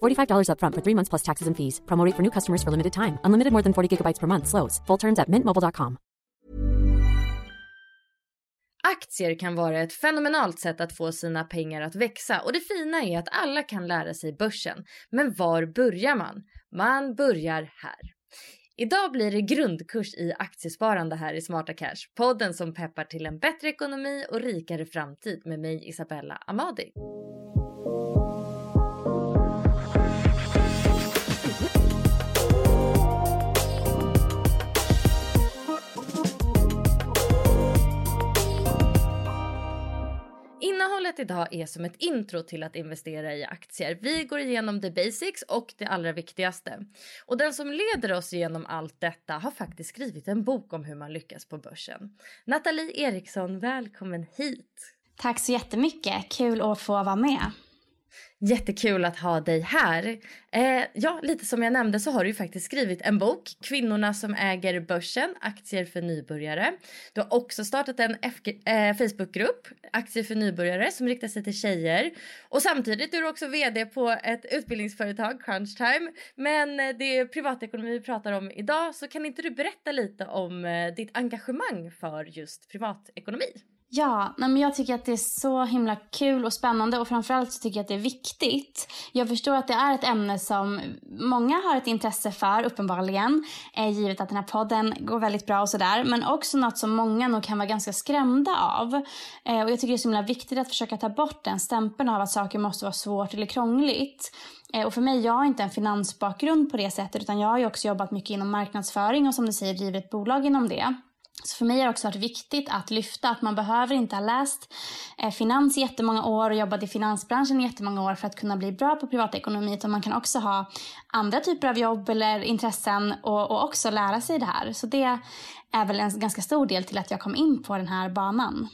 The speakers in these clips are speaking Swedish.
$45 upfront for three months plus taxes and fees. Promo rate for new customers for limited time. Unlimited more than 40 gigabytes per month. Slows. Full terms at mintmobile.com. Aktier kan vara ett fenomenalt sätt att få sina pengar att växa och det fina är att alla kan lära sig börsen. Men var börjar man? Man börjar här. Idag blir det grundkurs i aktiesparande här i Smarta Cash. Podden som peppar till en bättre ekonomi och rikare framtid med mig Isabella Amadi. Innehållet idag är som ett intro till att investera i aktier. Vi går igenom the basics och det allra viktigaste. Och den som leder oss genom allt detta har faktiskt skrivit en bok om hur man lyckas på börsen. Nathalie Eriksson, välkommen hit! Tack så jättemycket. Kul att få vara med. Jättekul att ha dig här. Eh, ja, lite som jag nämnde så har du ju faktiskt skrivit en bok, Kvinnorna som äger börsen, aktier för nybörjare. Du har också startat en eh, Facebookgrupp, Aktier för nybörjare, som riktar sig till tjejer. Och samtidigt är du också VD på ett utbildningsföretag, Crunchtime. Men eh, det är privatekonomi vi pratar om idag, så kan inte du berätta lite om eh, ditt engagemang för just privatekonomi? Ja, nej men jag tycker att det är så himla kul och spännande och framförallt så tycker jag att det är viktigt. Jag förstår att det är ett ämne som många har ett intresse för uppenbarligen, eh, givet att den här podden går väldigt bra och sådär, men också något som många nog kan vara ganska skrämda av. Eh, och jag tycker det är så himla viktigt att försöka ta bort den stämpeln av att saker måste vara svårt eller krångligt. Eh, och för mig, jag har inte en finansbakgrund på det sättet, utan jag har ju också jobbat mycket inom marknadsföring och som du säger drivit bolag inom det. Så för mig har det också varit viktigt att lyfta att man behöver inte ha läst eh, finans i jättemånga år och jobbat i finansbranschen i jättemånga år för att kunna bli bra på privatekonomi. Utan man kan också ha andra typer av jobb eller intressen och, och också lära sig det här. Så det är väl en ganska stor del till att jag kom in på den här banan.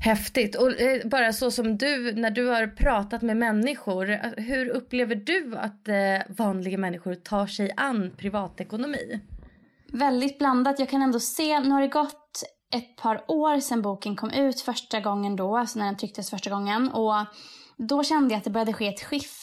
Häftigt. Och eh, bara så som du, när du har pratat med människor, eh, hur upplever du att eh, vanliga människor tar sig an privatekonomi? Väldigt blandat. Jag kan ändå se, nu har det gått ett par år sedan boken kom ut första gången då, alltså när den trycktes första gången. Och då kände jag att det började ske ett skifte.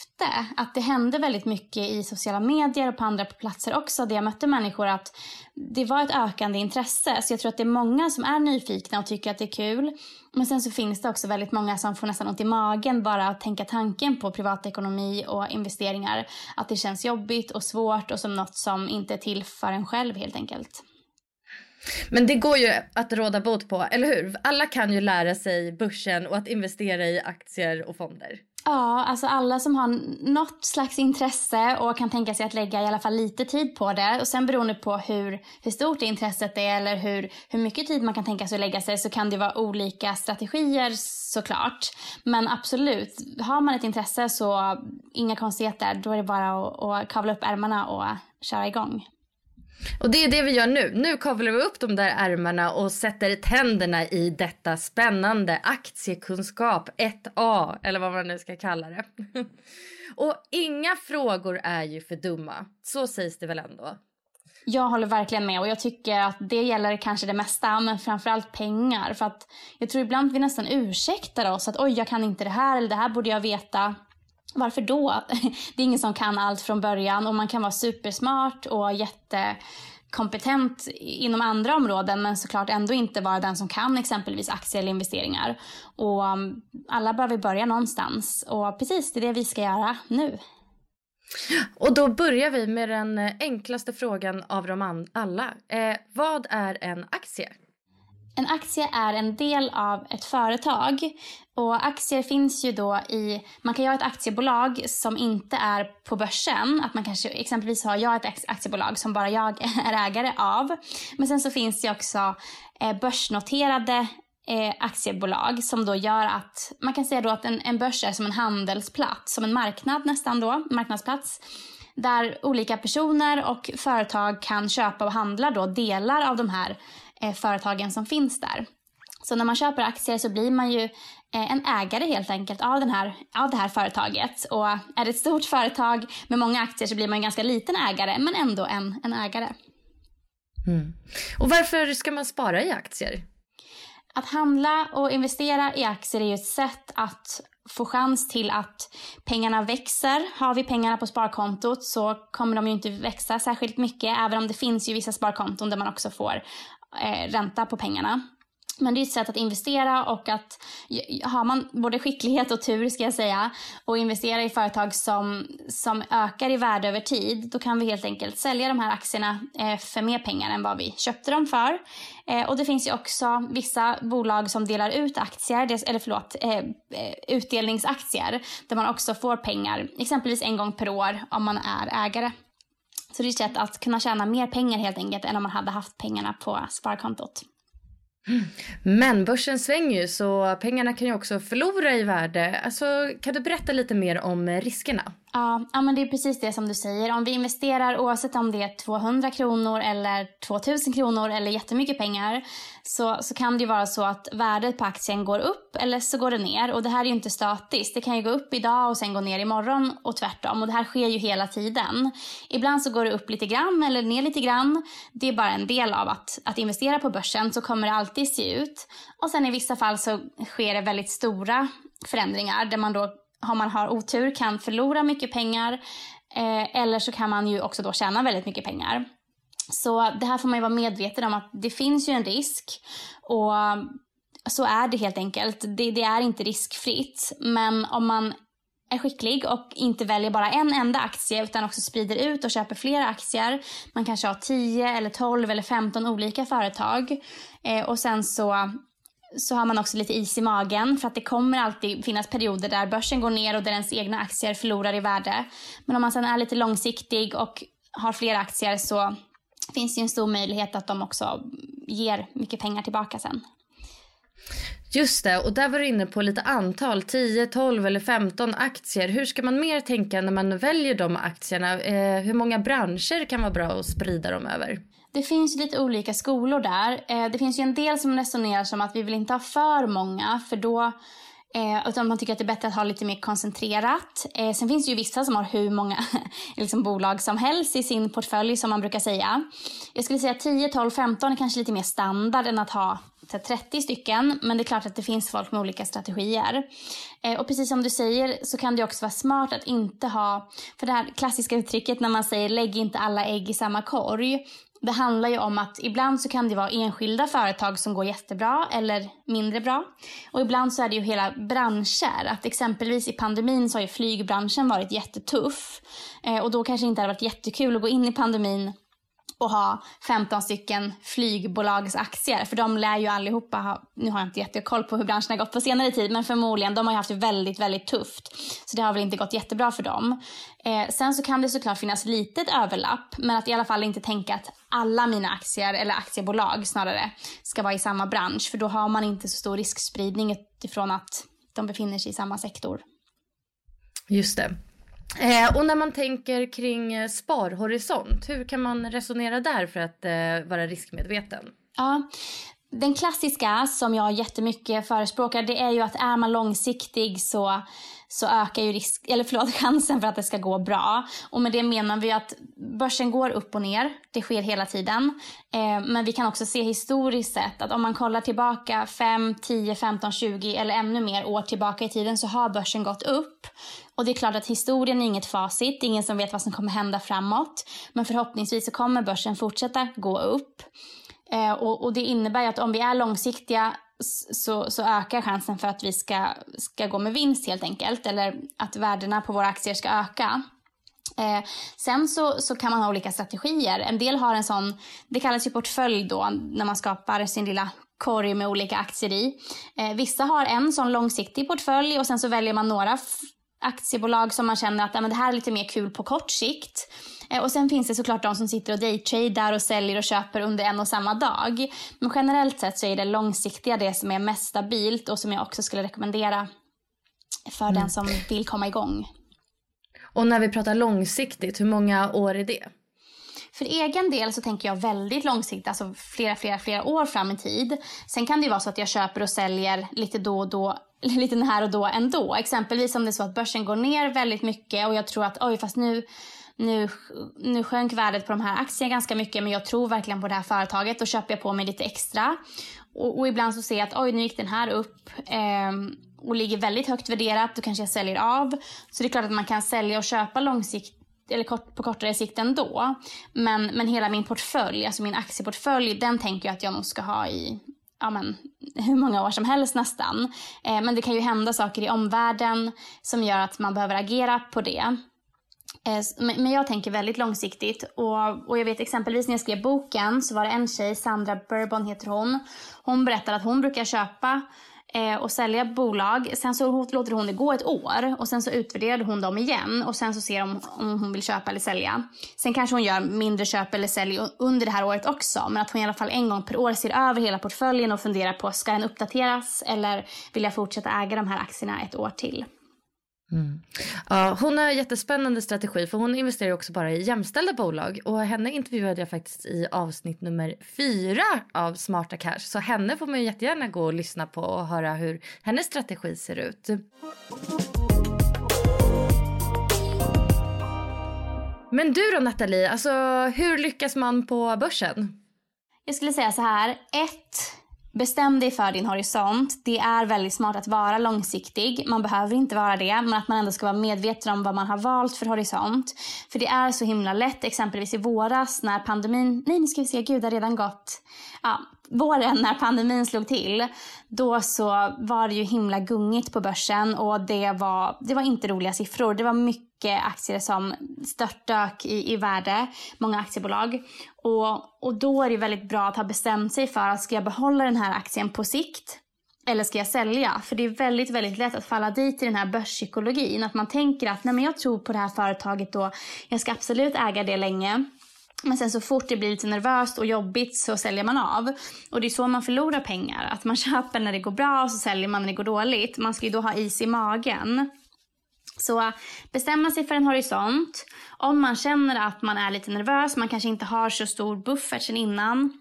Att det hände väldigt mycket i sociala medier och på andra platser också. Där jag mötte människor att det var ett ökande intresse. Så jag tror att det är många som är nyfikna och tycker att det är kul. Men sen så finns det också väldigt många som får nästan ont i magen bara att tänka tanken på privatekonomi och investeringar. Att det känns jobbigt och svårt och som något som inte är till för en själv helt enkelt. Men det går ju att råda bot på, eller hur? Alla kan ju lära sig börsen och att investera i aktier och fonder. Ja, alltså alla som har något slags intresse och kan tänka sig att lägga i alla fall lite tid på det. Och sen beroende på hur, hur stort intresset är eller hur, hur mycket tid man kan tänka sig att lägga sig så kan det vara olika strategier såklart. Men absolut, har man ett intresse så inga konstigheter. Då är det bara att, att kavla upp ärmarna och köra igång. Och det är det vi gör nu. Nu kavlar vi upp de där ärmarna och sätter tänderna i detta spännande aktiekunskap 1A eller vad man nu ska kalla det. och inga frågor är ju för dumma. Så sägs det väl ändå. Jag håller verkligen med och jag tycker att det gäller kanske det mesta men framförallt pengar. För att jag tror ibland vi nästan ursäktar oss att oj jag kan inte det här eller det här borde jag veta. Varför då? Det är ingen som kan allt från början och man kan vara supersmart och jättekompetent inom andra områden men såklart ändå inte vara den som kan exempelvis aktier eller investeringar. Och um, alla behöver börja någonstans och precis det är det vi ska göra nu. Och då börjar vi med den eh, enklaste frågan av dem alla. Eh, vad är en aktie? En aktie är en del av ett företag och aktier finns ju då i, man kan ju ha ett aktiebolag som inte är på börsen, att man kanske exempelvis har jag ett aktiebolag som bara jag är ägare av. Men sen så finns det också eh, börsnoterade eh, aktiebolag som då gör att, man kan säga då att en, en börs är som en handelsplats, som en marknad nästan då, marknadsplats där olika personer och företag kan köpa och handla då delar av de här företagen som finns där. Så när man köper aktier så blir man ju eh, en ägare helt enkelt av, den här, av det här företaget. Och är det ett stort företag med många aktier så blir man en ganska liten ägare men ändå en, en ägare. Mm. Och varför ska man spara i aktier? Att handla och investera i aktier är ju ett sätt att få chans till att pengarna växer. Har vi pengarna på sparkontot så kommer de ju inte växa särskilt mycket även om det finns ju vissa sparkonton där man också får eh, ränta på pengarna. Men det är ett sätt att investera och att har man både skicklighet och tur ska jag säga och investera i företag som, som ökar i värde över tid, då kan vi helt enkelt sälja de här aktierna eh, för mer pengar än vad vi köpte dem för. Eh, och det finns ju också vissa bolag som delar ut aktier, eller förlåt, eh, utdelningsaktier, där man också får pengar, exempelvis en gång per år om man är ägare. Så det är ett sätt att kunna tjäna mer pengar helt enkelt än om man hade haft pengarna på sparkontot. Mm. Men börsen svänger ju så pengarna kan ju också förlora i värde. Alltså, kan du berätta lite mer om riskerna? Ja, ja, men det är precis det som du säger. Om vi investerar oavsett om det är 200 kronor eller 2000 kronor eller jättemycket pengar så, så kan det ju vara så att värdet på aktien går upp eller så går det ner. Och det här är ju inte statiskt. Det kan ju gå upp idag och sen gå ner imorgon och tvärtom. Och det här sker ju hela tiden. Ibland så går det upp lite grann eller ner lite grann. Det är bara en del av att, att investera på börsen. Så kommer det alltid se ut. Och sen i vissa fall så sker det väldigt stora förändringar där man då om man har otur kan förlora mycket pengar eh, eller så kan man ju också då tjäna väldigt mycket pengar. Så det här får man ju vara medveten om att det finns ju en risk och så är det helt enkelt. Det, det är inte riskfritt men om man är skicklig och inte väljer bara en enda aktie utan också sprider ut och köper flera aktier. Man kanske har 10 eller 12 eller 15 olika företag eh, och sen så så har man också lite is i magen för att det kommer alltid finnas perioder där börsen går ner och där ens egna aktier förlorar i värde. Men om man sedan är lite långsiktig och har fler aktier så finns det en stor möjlighet att de också ger mycket pengar tillbaka sen. Just det, och där var du inne på lite antal, 10, 12 eller 15 aktier. Hur ska man mer tänka när man väljer de aktierna? Eh, hur många branscher kan vara bra att sprida dem över? Det finns lite olika skolor där. Eh, det finns ju en del som resonerar som att vi vill inte ha för många för då Eh, utan man tycker att det är bättre att ha lite mer koncentrerat. Eh, sen finns det ju vissa som har hur många liksom, bolag som helst i sin portfölj som man brukar säga. Jag skulle säga 10, 12, 15 är kanske lite mer standard än att ha 30 stycken. Men det är klart att det finns folk med olika strategier. Eh, och precis som du säger så kan det också vara smart att inte ha, för det här klassiska uttrycket när man säger lägg inte alla ägg i samma korg. Det handlar ju om att ibland så kan det vara enskilda företag som går jättebra eller mindre bra. Och ibland så är det ju hela branscher. Att exempelvis i pandemin så har ju flygbranschen varit jättetuff. Eh, och då kanske det inte hade varit jättekul att gå in i pandemin och ha 15 stycken flygbolagsaktier. För de lär ju allihopa ha, nu har jag inte jättekoll på hur branschen har gått på senare tid, men förmodligen, de har ju haft det väldigt, väldigt tufft. Så det har väl inte gått jättebra för dem. Eh, sen så kan det såklart finnas litet överlapp, men att i alla fall inte tänka att alla mina aktier, eller aktiebolag snarare, ska vara i samma bransch. För då har man inte så stor riskspridning utifrån att de befinner sig i samma sektor. Just det. Eh, och när man tänker kring eh, sparhorisont, hur kan man resonera där för att eh, vara riskmedveten? Ja, den klassiska som jag jättemycket förespråkar det är ju att är man långsiktig så, så ökar ju risk, eller förlåt, chansen för att det ska gå bra. Och med det menar vi att börsen går upp och ner. Det sker hela tiden. Eh, men vi kan också se historiskt sett att om man kollar tillbaka 5, 10, 15, 20 eller ännu mer år tillbaka i tiden så har börsen gått upp. Och det är klart att historien är inget facit, ingen som vet vad som kommer hända framåt. Men förhoppningsvis så kommer börsen fortsätta gå upp. Eh, och, och, det innebär att om vi är långsiktiga så, så ökar chansen för att vi ska, ska gå med vinst helt enkelt. Eller att värdena på våra aktier ska öka. Eh, sen så, så kan man ha olika strategier. En del har en sån, det kallas ju portfölj då, när man skapar sin lilla korg med olika aktier i. Eh, vissa har en sån långsiktig portfölj och sen så väljer man några aktiebolag som man känner att ja, men det här är lite mer kul på kort sikt. Eh, och sen finns det såklart de som sitter och daytradar och säljer och köper under en och samma dag. Men generellt sett så är det långsiktiga det som är mest stabilt och som jag också skulle rekommendera för mm. den som vill komma igång. Och när vi pratar långsiktigt, hur många år är det? För egen del så tänker jag väldigt långsiktigt, alltså flera, flera, flera år fram i tid. Sen kan det ju vara så att jag köper och säljer lite då och då, lite här och då ändå. Exempelvis om det är så att börsen går ner väldigt mycket och jag tror att oj, fast nu nu, nu sjönk värdet på de här aktierna ganska mycket men jag tror verkligen på det här företaget. Då köper jag på mig lite extra. Och, och ibland så ser jag att oj, nu gick den här upp eh, och ligger väldigt högt värderat. Då kanske jag säljer av. Så det är klart att man kan sälja och köpa långsiktigt eller kort, på kortare sikt ändå. Men, men hela min portfölj, alltså min aktieportfölj, den tänker jag att jag nog ska ha i ja, men, hur många år som helst nästan. Eh, men det kan ju hända saker i omvärlden som gör att man behöver agera på det. Eh, men jag tänker väldigt långsiktigt. Och, och jag vet exempelvis när jag skrev boken så var det en tjej, Sandra Bourbon heter hon. Hon berättar att hon brukar köpa eh, och sälja bolag. Sen så låter hon det gå ett år och sen så utvärderar hon dem igen och sen så ser hon om hon vill köpa eller sälja. Sen kanske hon gör mindre köp eller sälj under det här året också. Men att hon i alla fall en gång per år ser över hela portföljen och funderar på ska den uppdateras eller vill jag fortsätta äga de här aktierna ett år till. Mm. Ja, hon har en jättespännande strategi för hon investerar också bara i jämställda bolag och henne intervjuade jag faktiskt i avsnitt nummer fyra av Smarta Cash så henne får man jättegärna gå och lyssna på och höra hur hennes strategi ser ut. Men du då Nathalie, alltså hur lyckas man på börsen? Jag skulle säga så här, ett Bestäm dig för din horisont. Det är väldigt smart att vara långsiktig. Man behöver inte vara det, men att man ändå ska vara medveten om vad man har valt för horisont. För det är så himla lätt, exempelvis i våras när pandemin... Nej, nu ska vi se, gud det har redan gått. Ja, våren när pandemin slog till, då så var det ju himla gungigt på börsen och det var, det var inte roliga siffror. Det var mycket aktier som störtdök i, i värde, många aktiebolag. Och, och då är det väldigt bra att ha bestämt sig för att ska jag behålla den här aktien på sikt eller ska jag sälja? För det är väldigt, väldigt lätt att falla dit i den här börspsykologin. Att man tänker att nej men jag tror på det här företaget och jag ska absolut äga det länge. Men sen så fort det blir lite nervöst och jobbigt så säljer man av. Och det är så man förlorar pengar. Att man köper när det går bra och så säljer man när det går dåligt. Man ska ju då ha is i magen. Så bestämma sig för en horisont. Om man känner att man är lite nervös, man kanske inte har så stor buffert sen innan.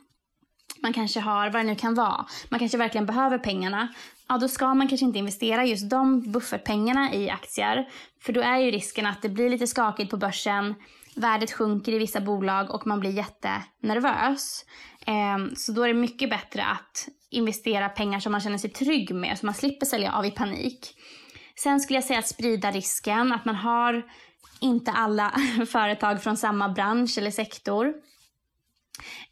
Man kanske har, vad det nu kan vara, man kanske verkligen behöver pengarna. Ja, då ska man kanske inte investera just de buffertpengarna i aktier. För då är ju risken att det blir lite skakigt på börsen värdet sjunker i vissa bolag och man blir jättenervös. Ehm, så då är det mycket bättre att investera pengar som man känner sig trygg med, så man slipper sälja av i panik. Sen skulle jag säga att sprida risken, att man har inte alla företag från samma bransch eller sektor.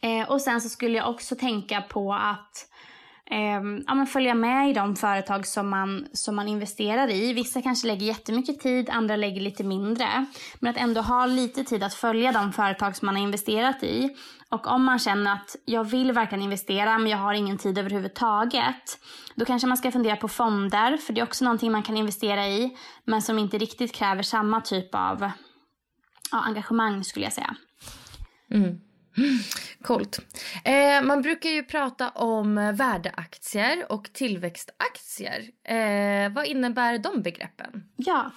Eh, och sen så skulle jag också tänka på att eh, ja, men följa med i de företag som man, som man investerar i. Vissa kanske lägger jättemycket tid, andra lägger lite mindre. Men att ändå ha lite tid att följa de företag som man har investerat i. Och om man känner att jag vill verkligen investera men jag har ingen tid överhuvudtaget. Då kanske man ska fundera på fonder, för det är också någonting man kan investera i. Men som inte riktigt kräver samma typ av ja, engagemang skulle jag säga. Mm. Coolt. Eh, man brukar ju prata om värdeaktier och tillväxtaktier. Eh, vad innebär de begreppen? Ja,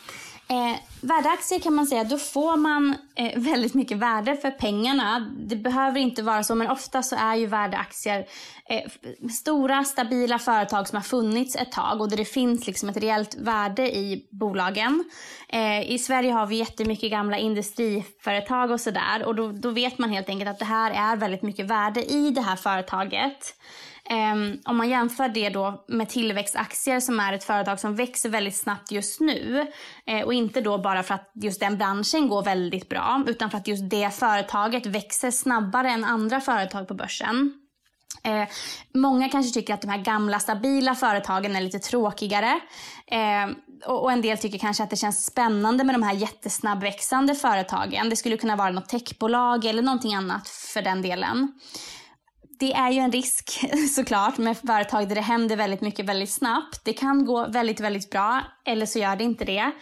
eh, värdeaktier kan man säga, då får man eh, väldigt mycket värde för pengarna. Det behöver inte vara så, men ofta så är ju värdeaktier eh, stora stabila företag som har funnits ett tag och där det finns liksom ett reellt värde i bolagen. Eh, I Sverige har vi jättemycket gamla industriföretag och sådär och då, då vet man helt enkelt att det här är väldigt mycket värde i det här företaget. Um, om man jämför det då med tillväxtaktier som är ett företag som växer väldigt snabbt just nu eh, och inte då bara för att just den branschen går väldigt bra utan för att just det företaget växer snabbare än andra företag på börsen. Eh, många kanske tycker att de här gamla stabila företagen är lite tråkigare. Eh, och, och, en del tycker kanske att det känns spännande med de här jättesnabbväxande företagen. Det skulle kunna vara något techbolag eller någonting annat för den delen det är ju en risk såklart med företag där det händer väldigt mycket väldigt snabbt. Det kan gå väldigt, väldigt bra eller så gör det inte det.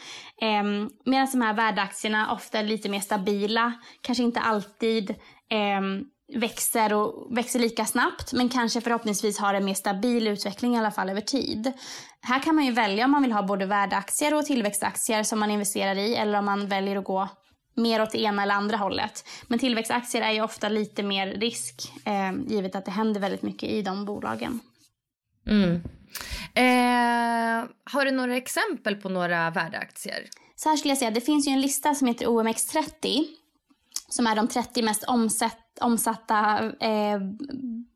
Eh, Medan de här värdeaktierna ofta är lite mer stabila, kanske inte alltid eh, växer och växer lika snabbt men kanske förhoppningsvis har en mer stabil utveckling i alla fall över tid. Här kan man ju välja om man vill ha både värdeaktier och tillväxtaktier som man investerar i eller om man väljer att gå mer åt det ena eller andra hållet. Men tillväxtaktier är ju ofta lite mer risk eh, givet att det händer väldigt mycket i de bolagen. Mm. Eh, har du några exempel på några värdeaktier? Så här skulle jag säga, det finns ju en lista som heter OMX30 som är de 30 mest omsätt, omsatta eh,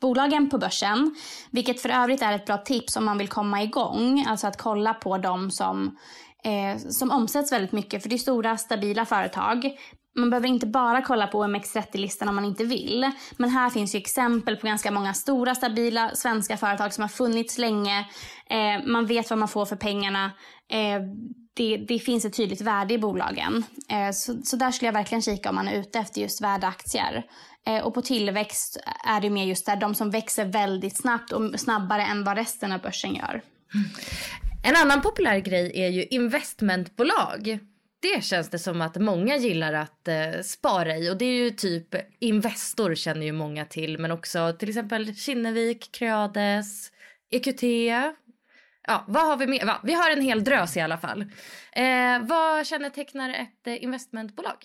bolagen på börsen. Vilket för övrigt är ett bra tips om man vill komma igång. Alltså att kolla på de som eh, som omsätts väldigt mycket för det är stora stabila företag. Man behöver inte bara kolla på OMX30-listan om man inte vill. Men här finns ju exempel på ganska många stora stabila svenska företag som har funnits länge. Eh, man vet vad man får för pengarna. Eh, det, det, finns ett tydligt värde i bolagen. Eh, så, så, där skulle jag verkligen kika om man är ute efter just värdeaktier. Eh, och på tillväxt är det mer just där de som växer väldigt snabbt och snabbare än vad resten av börsen gör. En annan populär grej är ju investmentbolag. Det känns det som att många gillar att eh, spara i och det är ju typ Investor känner ju många till men också till exempel Kinnevik, Creades, EQT. Ja, vad har vi mer? Va? Vi har en hel drös i alla fall. Eh, vad kännetecknar ett eh, investmentbolag?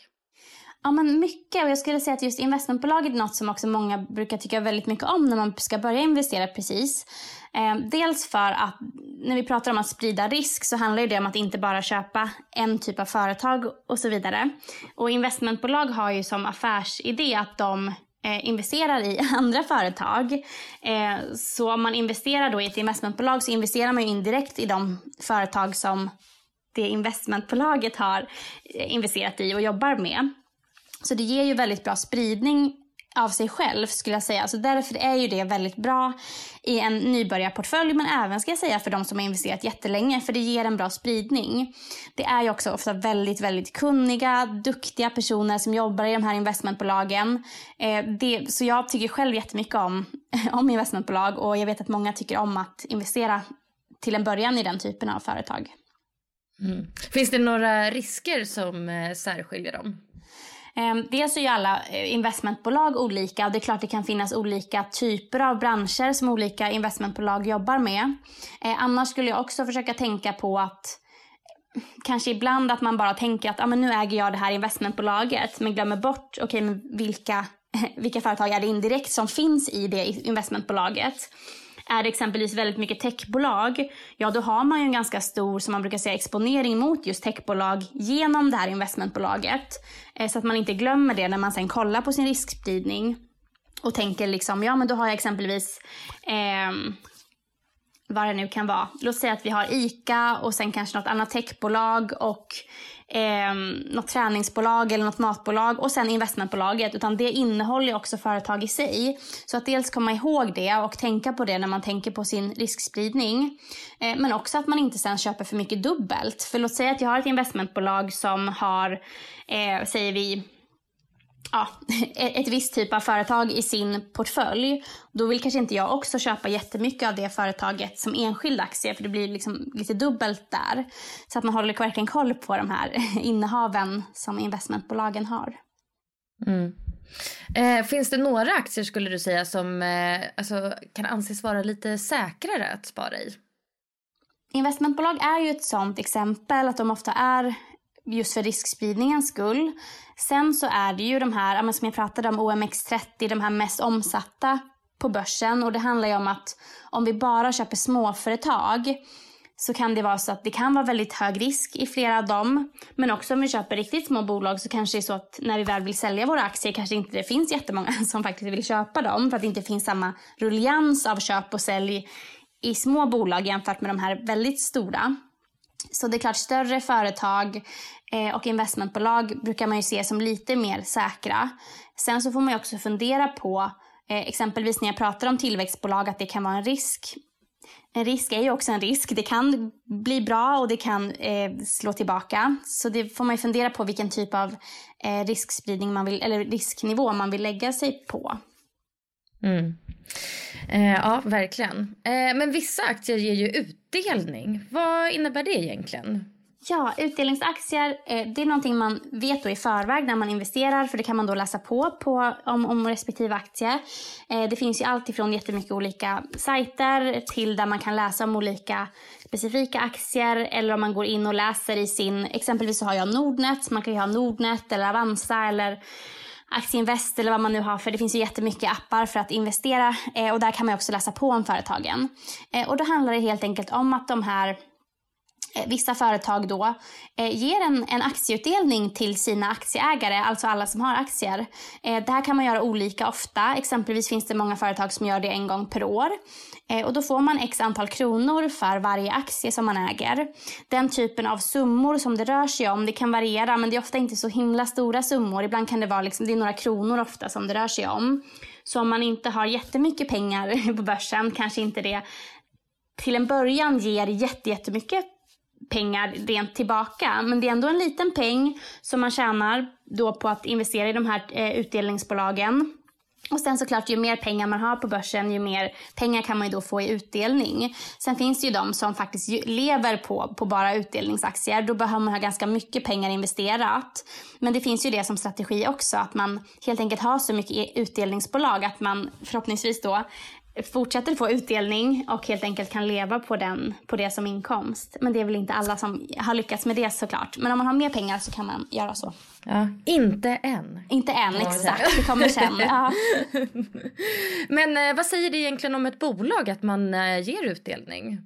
Ja, men mycket. Och jag skulle säga att just investmentbolag är något som också många brukar tycka väldigt mycket om när man ska börja investera precis. Eh, dels för att när vi pratar om att sprida risk så handlar det om att inte bara köpa en typ av företag och så vidare. Och investmentbolag har ju som affärsidé att de Eh, investerar i andra företag. Eh, så om man investerar då i ett investmentbolag så investerar man ju indirekt i de företag som det investmentbolaget har eh, investerat i och jobbar med. Så det ger ju väldigt bra spridning av sig själv skulle jag säga. Så därför är ju det väldigt bra i en nybörjarportfölj men även ska jag säga för de som har investerat jättelänge för det ger en bra spridning. Det är ju också ofta väldigt, väldigt kunniga, duktiga personer som jobbar i de här investmentbolagen. Eh, det, så jag tycker själv jättemycket om, om investmentbolag och jag vet att många tycker om att investera till en början i den typen av företag. Mm. Finns det några risker som eh, särskiljer dem? Ehm, dels är ju alla eh, investmentbolag olika och det är klart det kan finnas olika typer av branscher som olika investmentbolag jobbar med. Eh, annars skulle jag också försöka tänka på att eh, kanske ibland att man bara tänker att ah, men nu äger jag det här investmentbolaget men glömmer bort okay, men vilka, vilka företag är det indirekt som finns i det investmentbolaget. Är det exempelvis väldigt mycket techbolag, ja då har man ju en ganska stor, som man brukar säga, exponering mot just techbolag genom det här investmentbolaget. Eh, så att man inte glömmer det när man sen kollar på sin riskspridning och tänker liksom, ja men då har jag exempelvis eh, vad det nu kan vara. Låt säga att vi har ICA och sen kanske något annat techbolag och eh, något träningsbolag eller något matbolag och sen investmentbolaget. Utan det innehåller också företag i sig. Så att dels komma ihåg det och tänka på det när man tänker på sin riskspridning. Eh, men också att man inte sen köper för mycket dubbelt. För låt säga att jag har ett investmentbolag som har, eh, säger vi, ja, ett visst typ av företag i sin portfölj. Då vill kanske inte jag också köpa jättemycket av det företaget som enskild aktie för det blir liksom lite dubbelt där. Så att man håller verkligen koll på de här innehaven som investmentbolagen har. Mm. Eh, finns det några aktier skulle du säga som eh, alltså, kan anses vara lite säkrare att spara i? Investmentbolag är ju ett sånt exempel att de ofta är just för riskspridningens skull. Sen så är det ju de här, som jag pratade om, OMX30, de här mest omsatta på börsen. Och det handlar ju om att om vi bara köper småföretag så kan det vara så att det kan vara väldigt hög risk i flera av dem. Men också om vi köper riktigt små bolag så kanske det är så att när vi väl vill sälja våra aktier kanske inte det finns jättemånga som faktiskt vill köpa dem för att det inte finns samma rullians av köp och sälj i små bolag jämfört med de här väldigt stora. Så det är klart, större företag eh, och investmentbolag brukar man ju se som lite mer säkra. Sen så får man ju också fundera på, eh, exempelvis när jag pratar om tillväxtbolag, att det kan vara en risk. En risk är ju också en risk. Det kan bli bra och det kan eh, slå tillbaka. Så det får man ju fundera på vilken typ av eh, riskspridning man vill, eller risknivå man vill lägga sig på. Mm. Eh, ja, verkligen. Eh, men vissa aktier ger ju utdelning. Vad innebär det egentligen? Ja, utdelningsaktier eh, det är någonting man vet då i förväg när man investerar för det kan man då läsa på, på om, om respektive aktie. Eh, det finns ju allt ifrån jättemycket olika sajter till där man kan läsa om olika specifika aktier eller om man går in och läser i sin, exempelvis så har jag Nordnet, man kan ju ha Nordnet eller Avanza eller Aktieinvest eller vad man nu har för det finns ju jättemycket appar för att investera eh, och där kan man också läsa på om företagen. Eh, och då handlar det helt enkelt om att de här Eh, vissa företag då eh, ger en, en aktieutdelning till sina aktieägare, alltså alla som har aktier. Eh, det här kan man göra olika ofta. Exempelvis finns det många företag som gör det en gång per år. Eh, och då får man x antal kronor för varje aktie som man äger. Den typen av summor som det rör sig om, det kan variera men det är ofta inte så himla stora summor. Ibland kan det vara liksom, det är några kronor ofta som det rör sig om. Så om man inte har jättemycket pengar på börsen, kanske inte det till en början ger jättemycket pengar rent tillbaka. Men det är ändå en liten peng som man tjänar då på att investera i de här eh, utdelningsbolagen. Och sen såklart, ju mer pengar man har på börsen, ju mer pengar kan man ju då få i utdelning. Sen finns det ju de som faktiskt lever på, på bara utdelningsaktier. Då behöver man ha ganska mycket pengar investerat. Men det finns ju det som strategi också, att man helt enkelt har så mycket utdelningsbolag att man förhoppningsvis då fortsätter få utdelning och helt enkelt kan leva på, den, på det som inkomst. Men det är väl inte alla som har lyckats med det såklart. Men om man har mer pengar så kan man göra så. Ja, inte än. Inte än, exakt. Det kommer sen. Ja. Men eh, vad säger det egentligen om ett bolag att man eh, ger utdelning?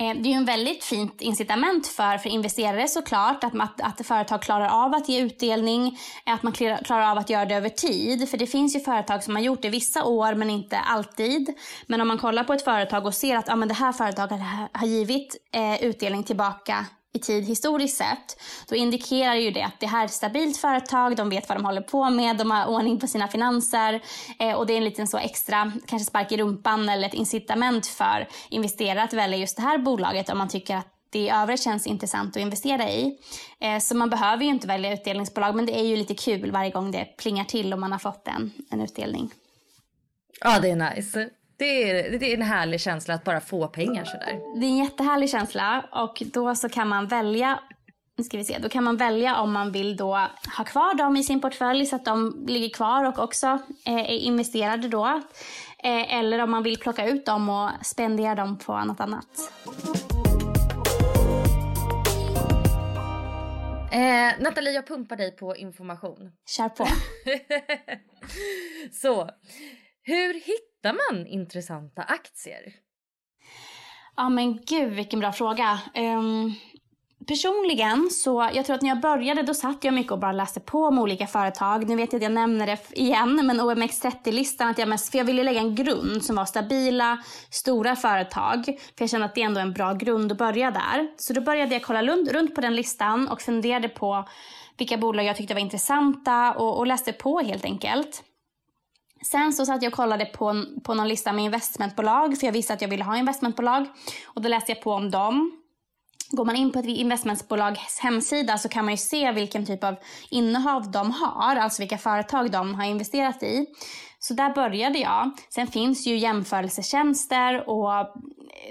Eh, det är ju en väldigt fint incitament för, för investerare såklart att, att, att företag klarar av att ge utdelning, att man klarar av att göra det över tid. För det finns ju företag som har gjort det vissa år men inte alltid. Men om man kollar på ett företag och ser att ja, men det här företaget har givit eh, utdelning tillbaka i tid historiskt sett, då indikerar ju det att det här är ett stabilt företag, de vet vad de håller på med, de har ordning på sina finanser eh, och det är en liten så extra, kanske spark i rumpan eller ett incitament för investerare att välja just det här bolaget om man tycker att det i övrigt känns intressant att investera i. Eh, så man behöver ju inte välja utdelningsbolag men det är ju lite kul varje gång det plingar till och man har fått en, en utdelning. Ja, det är nice. Det är, det är en härlig känsla att bara få pengar sådär. Det är en jättehärlig känsla och då så kan man välja nu ska vi se, då kan man välja om man vill då ha kvar dem i sin portfölj så att de ligger kvar och också eh, är investerade då. Eh, eller om man vill plocka ut dem och spendera dem på något annat. Eh, Nathalie, jag pumpar dig på information. Kör på. så, hur hittar hittar man intressanta aktier? Ja men gud vilken bra fråga. Um, personligen så, jag tror att när jag började då satt jag mycket och bara läste på om olika företag. Nu vet jag att jag nämner det igen, men OMX30-listan, att jag mest, för jag ville lägga en grund som var stabila, stora företag. För jag kände att det är ändå en bra grund att börja där. Så då började jag kolla runt på den listan och funderade på vilka bolag jag tyckte var intressanta och, och läste på helt enkelt. Sen så satt jag och kollade på, på någon lista med investmentbolag, för jag visste att jag ville ha investmentbolag. Och då läste jag på om dem. Går man in på ett investmentbolags hemsida så kan man ju se vilken typ av innehav de har, alltså vilka företag de har investerat i. Så där började jag. Sen finns ju jämförelsetjänster och eh,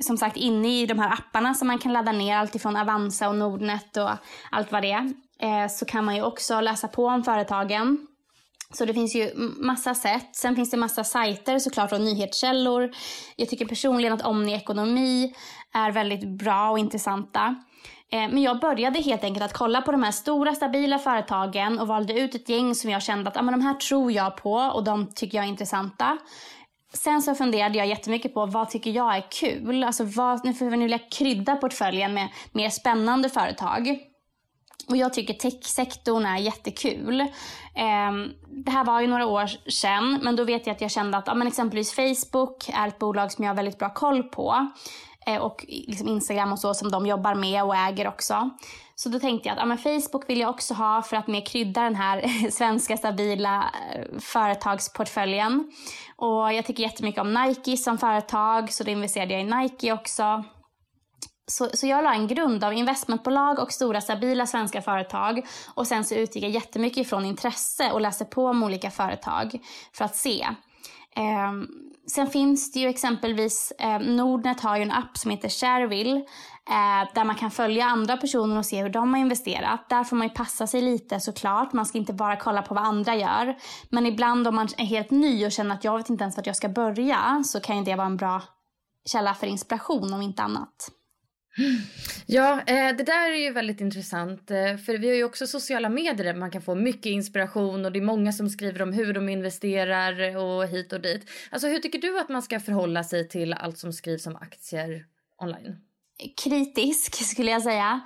som sagt inne i de här apparna som man kan ladda ner, allt ifrån Avanza och Nordnet och allt vad det är, eh, så kan man ju också läsa på om företagen. Så det finns ju massa sätt. Sen finns det massa sajter såklart och nyhetskällor. Jag tycker personligen att Omni Ekonomi är väldigt bra och intressanta. Eh, men jag började helt enkelt att kolla på de här stora stabila företagen och valde ut ett gäng som jag kände att ah, men de här tror jag på och de tycker jag är intressanta. Sen så funderade jag jättemycket på vad tycker jag är kul. Alltså vad, nu vill jag krydda portföljen med mer spännande företag. Och jag tycker techsektorn är jättekul. Eh, det här var ju några år sedan, men då vet jag att jag kände att ja, men exempelvis Facebook är ett bolag som jag har väldigt bra koll på. Eh, och liksom Instagram och så som de jobbar med och äger också. Så då tänkte jag att ja, men Facebook vill jag också ha för att mer krydda den här svenska stabila eh, företagsportföljen. Och jag tycker jättemycket om Nike som företag så då investerade jag i Nike också. Så, så jag la en grund av investmentbolag och stora stabila svenska företag. Och sen så utgick jag jättemycket ifrån intresse och läste på om olika företag för att se. Eh, sen finns det ju exempelvis, eh, Nordnet har ju en app som heter Shareville. Eh, där man kan följa andra personer och se hur de har investerat. Där får man ju passa sig lite såklart. Man ska inte bara kolla på vad andra gör. Men ibland om man är helt ny och känner att jag vet inte ens vart jag ska börja så kan ju det vara en bra källa för inspiration om inte annat. Ja, eh, det där är ju väldigt intressant. Eh, för vi har ju också sociala medier där man kan få mycket inspiration och det är många som skriver om hur de investerar och hit och dit. Alltså hur tycker du att man ska förhålla sig till allt som skrivs om aktier online? Kritisk skulle jag säga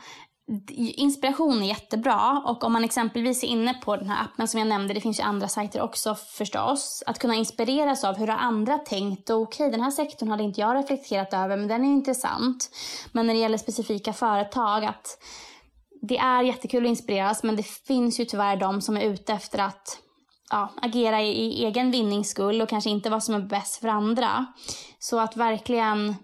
inspiration är jättebra och om man exempelvis är inne på den här appen som jag nämnde, det finns ju andra sajter också förstås, att kunna inspireras av hur har andra tänkt och okej okay, den här sektorn hade inte jag reflekterat över men den är intressant. Men när det gäller specifika företag att det är jättekul att inspireras men det finns ju tyvärr de som är ute efter att ja, agera i, i egen vinnings skull och kanske inte vad som är bäst för andra. Så att verkligen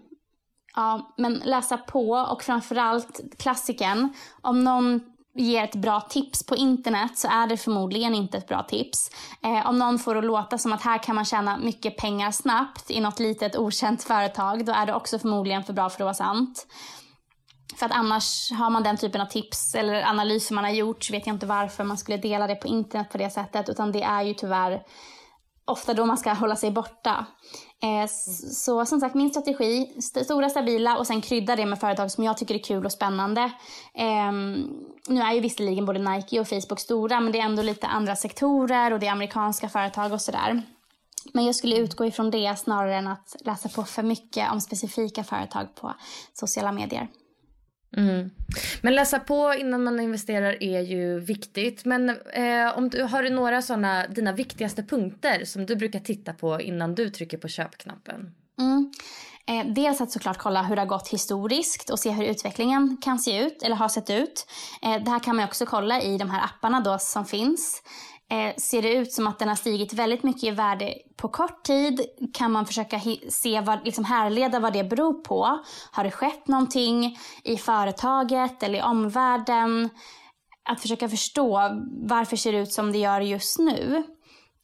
Ja, men läsa på och framförallt klassiken. Om någon ger ett bra tips på internet så är det förmodligen inte ett bra tips. Eh, om någon får det att låta som att här kan man tjäna mycket pengar snabbt i något litet okänt företag, då är det också förmodligen för bra för att vara sant. För att annars har man den typen av tips eller analyser man har gjort så vet jag inte varför man skulle dela det på internet på det sättet. Utan det är ju tyvärr ofta då man ska hålla sig borta. Eh, så som sagt, min strategi, st stora stabila och sen krydda det med företag som jag tycker är kul och spännande. Eh, nu är ju visserligen både Nike och Facebook stora, men det är ändå lite andra sektorer och det är amerikanska företag och sådär. Men jag skulle utgå ifrån det snarare än att läsa på för mycket om specifika företag på sociala medier. Mm. Men läsa på innan man investerar är ju viktigt. Men eh, om du, har du några sådana, dina viktigaste punkter som du brukar titta på innan du trycker på köpknappen? Mm. Eh, dels att såklart kolla hur det har gått historiskt och se hur utvecklingen kan se ut eller har sett ut. Eh, det här kan man också kolla i de här apparna då som finns. Eh, ser det ut som att den har stigit väldigt mycket i värde på kort tid kan man försöka se vad, liksom härleda vad det beror på. Har det skett någonting i företaget eller i omvärlden? Att försöka förstå varför ser det ut som det gör just nu.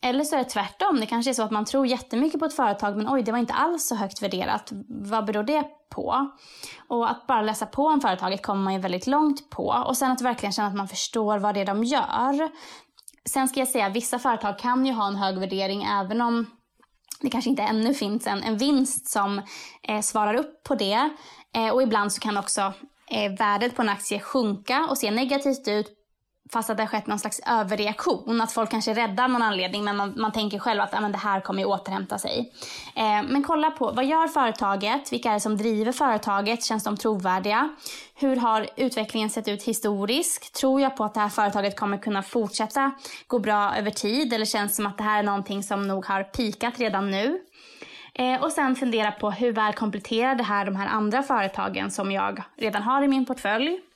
Eller så är det tvärtom. Det kanske är så att man tror jättemycket på ett företag men oj, det var inte alls så högt värderat. Vad beror det på? Och att bara läsa på om företaget kommer man ju väldigt långt på. Och sen att verkligen känna att man förstår vad det är de gör. Sen ska jag säga att vissa företag kan ju ha en hög värdering även om det kanske inte ännu finns en, en vinst som eh, svarar upp på det. Eh, och ibland så kan också eh, värdet på en aktie sjunka och se negativt ut fast att det har skett någon slags överreaktion. Att folk kanske är rädda av någon anledning men man, man tänker själv att ah, men det här kommer ju återhämta sig. Eh, men kolla på vad gör företaget? Vilka är det som driver företaget? Känns de trovärdiga? Hur har utvecklingen sett ut historiskt? Tror jag på att det här företaget kommer kunna fortsätta gå bra över tid? Eller känns det som att det här är någonting som nog har pikat redan nu? Eh, och sen fundera på hur väl kompletterar det här de här andra företagen som jag redan har i min portfölj?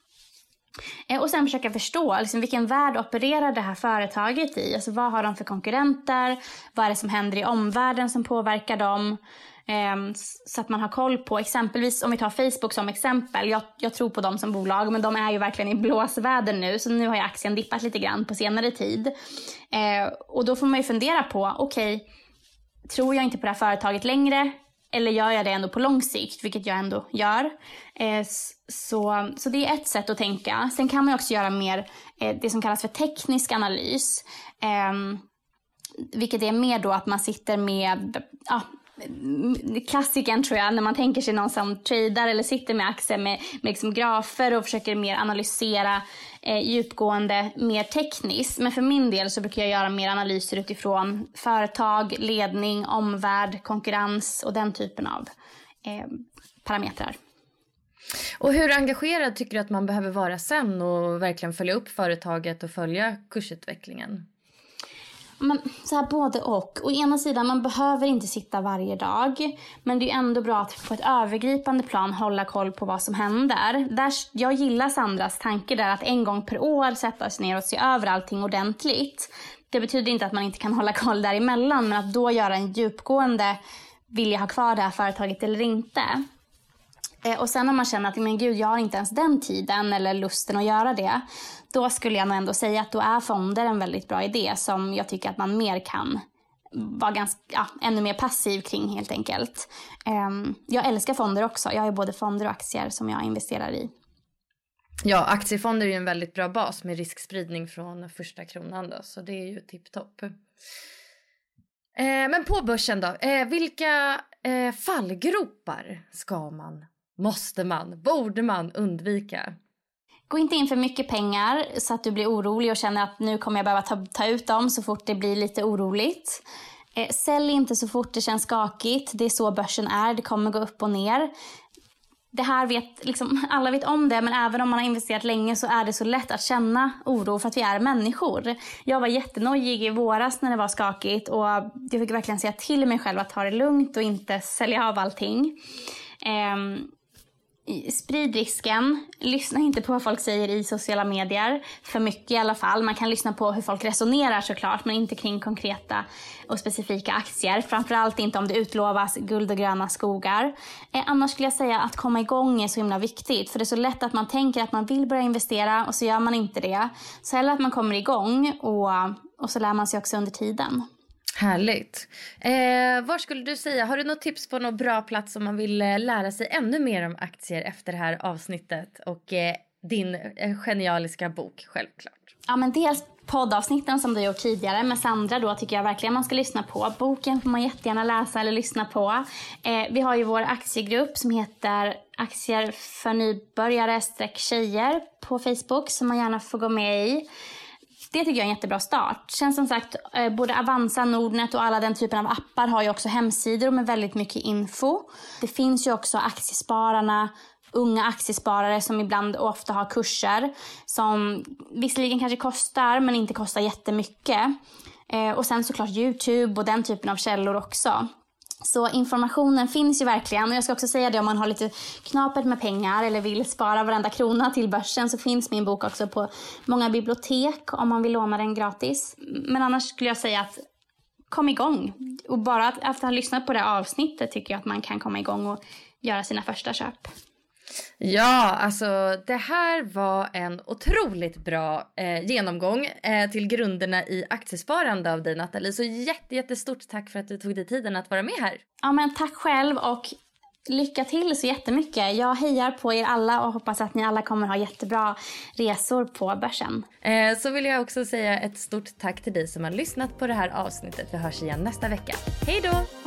Eh, och sen försöka förstå liksom, vilken värld opererar det här företaget i. Alltså, vad har de för konkurrenter? Vad är det som händer i omvärlden som påverkar dem? Ehm, så att man har koll på, exempelvis om vi tar Facebook som exempel. Jag, jag, tror på dem som bolag men de är ju verkligen i blåsväder nu. Så nu har ju aktien dippat lite grann på senare tid. Uh, och då får man ju fundera på, okej, okay, tror jag inte på det här företaget längre? Eller gör jag det ändå på lång sikt, vilket jag ändå gör. Eh, så, så det är ett sätt att tänka. Sen kan man också göra mer eh, det som kallas för teknisk analys. Ehm, vilket är mer då att man sitter med ja, klassikern tror jag, när man tänker sig någon som tradar eller sitter med aktier med, med liksom grafer och försöker mer analysera eh, djupgående, mer tekniskt. Men för min del så brukar jag göra mer analyser utifrån företag, ledning, omvärld, konkurrens och den typen av eh, parametrar. Och hur engagerad tycker du att man behöver vara sen och verkligen följa upp företaget och följa kursutvecklingen? Men, så här både och. Å ena sidan, man behöver inte sitta varje dag. Men det är ändå bra att på ett övergripande plan hålla koll på vad som händer. Där, jag gillar Sandras tanke där att en gång per år sätta sig ner och se över allting ordentligt. Det betyder inte att man inte kan hålla koll däremellan, men att då göra en djupgående, vill jag ha kvar det här företaget eller inte? Eh, och sen om man känner att men gud, jag har inte ens den tiden eller lusten att göra det. Då skulle jag nog ändå säga att då är fonder en väldigt bra idé som jag tycker att man mer kan vara ganska, ja, ännu mer passiv kring helt enkelt. Um, jag älskar fonder också. Jag har både fonder och aktier som jag investerar i. Ja, aktiefonder är ju en väldigt bra bas med riskspridning från första kronan då, så det är ju tipptopp. Ehm, men på börsen då, ehm, vilka eh, fallgropar ska man måste man, borde man undvika? Gå inte in för mycket pengar så att du blir orolig och känner att nu kommer jag behöva ta, ta ut dem så fort det blir lite oroligt. Eh, sälj inte så fort det känns skakigt. Det är så börsen är. Det kommer gå upp och ner. Det här vet, liksom, alla vet om det, men även om man har investerat länge så är det så lätt att känna oro för att vi är människor. Jag var jättenojig i våras när det var skakigt och jag fick verkligen säga till mig själv att ta det lugnt och inte sälja av allting. Eh, sprid risken. Lyssna inte på vad folk säger i sociala medier. För mycket i alla fall. Man kan lyssna på hur folk resonerar såklart, men inte kring konkreta och specifika aktier. Framförallt inte om det utlovas guld och gröna skogar. Eh, annars skulle jag säga att komma igång är så himla viktigt. För det är så lätt att man tänker att man vill börja investera och så gör man inte det. Så hellre att man kommer igång och, och så lär man sig också under tiden. Härligt. Eh, var skulle du säga, har du något tips på någon bra plats om man vill eh, lära sig ännu mer om aktier efter det här avsnittet och eh, din eh, genialiska bok självklart? Ja men dels poddavsnitten som du gjort tidigare med Sandra då tycker jag verkligen man ska lyssna på. Boken får man jättegärna läsa eller lyssna på. Eh, vi har ju vår aktiegrupp som heter Aktier för nybörjare tjejer på Facebook som man gärna får gå med i. Det tycker jag är en jättebra start. Sen som sagt, eh, både Avanza, Nordnet och alla den typen av appar har ju också hemsidor med väldigt mycket info. Det finns ju också Aktiespararna, unga aktiesparare som ibland och ofta har kurser som visserligen kanske kostar men inte kostar jättemycket. Eh, och sen såklart Youtube och den typen av källor också. Så informationen finns ju verkligen. Och jag ska också säga det om man har lite knapert med pengar eller vill spara varenda krona till börsen så finns min bok också på många bibliotek om man vill låna den gratis. Men annars skulle jag säga att kom igång. Och bara att, efter att ha lyssnat på det avsnittet tycker jag att man kan komma igång och göra sina första köp. Ja, alltså det här var en otroligt bra eh, genomgång eh, till grunderna i aktiesparande av dig Nathalie. Så jätte, jättestort tack för att du tog dig tiden att vara med här. Ja men tack själv och lycka till så jättemycket. Jag hejar på er alla och hoppas att ni alla kommer ha jättebra resor på börsen. Eh, så vill jag också säga ett stort tack till dig som har lyssnat på det här avsnittet. Vi hörs igen nästa vecka. Hej då!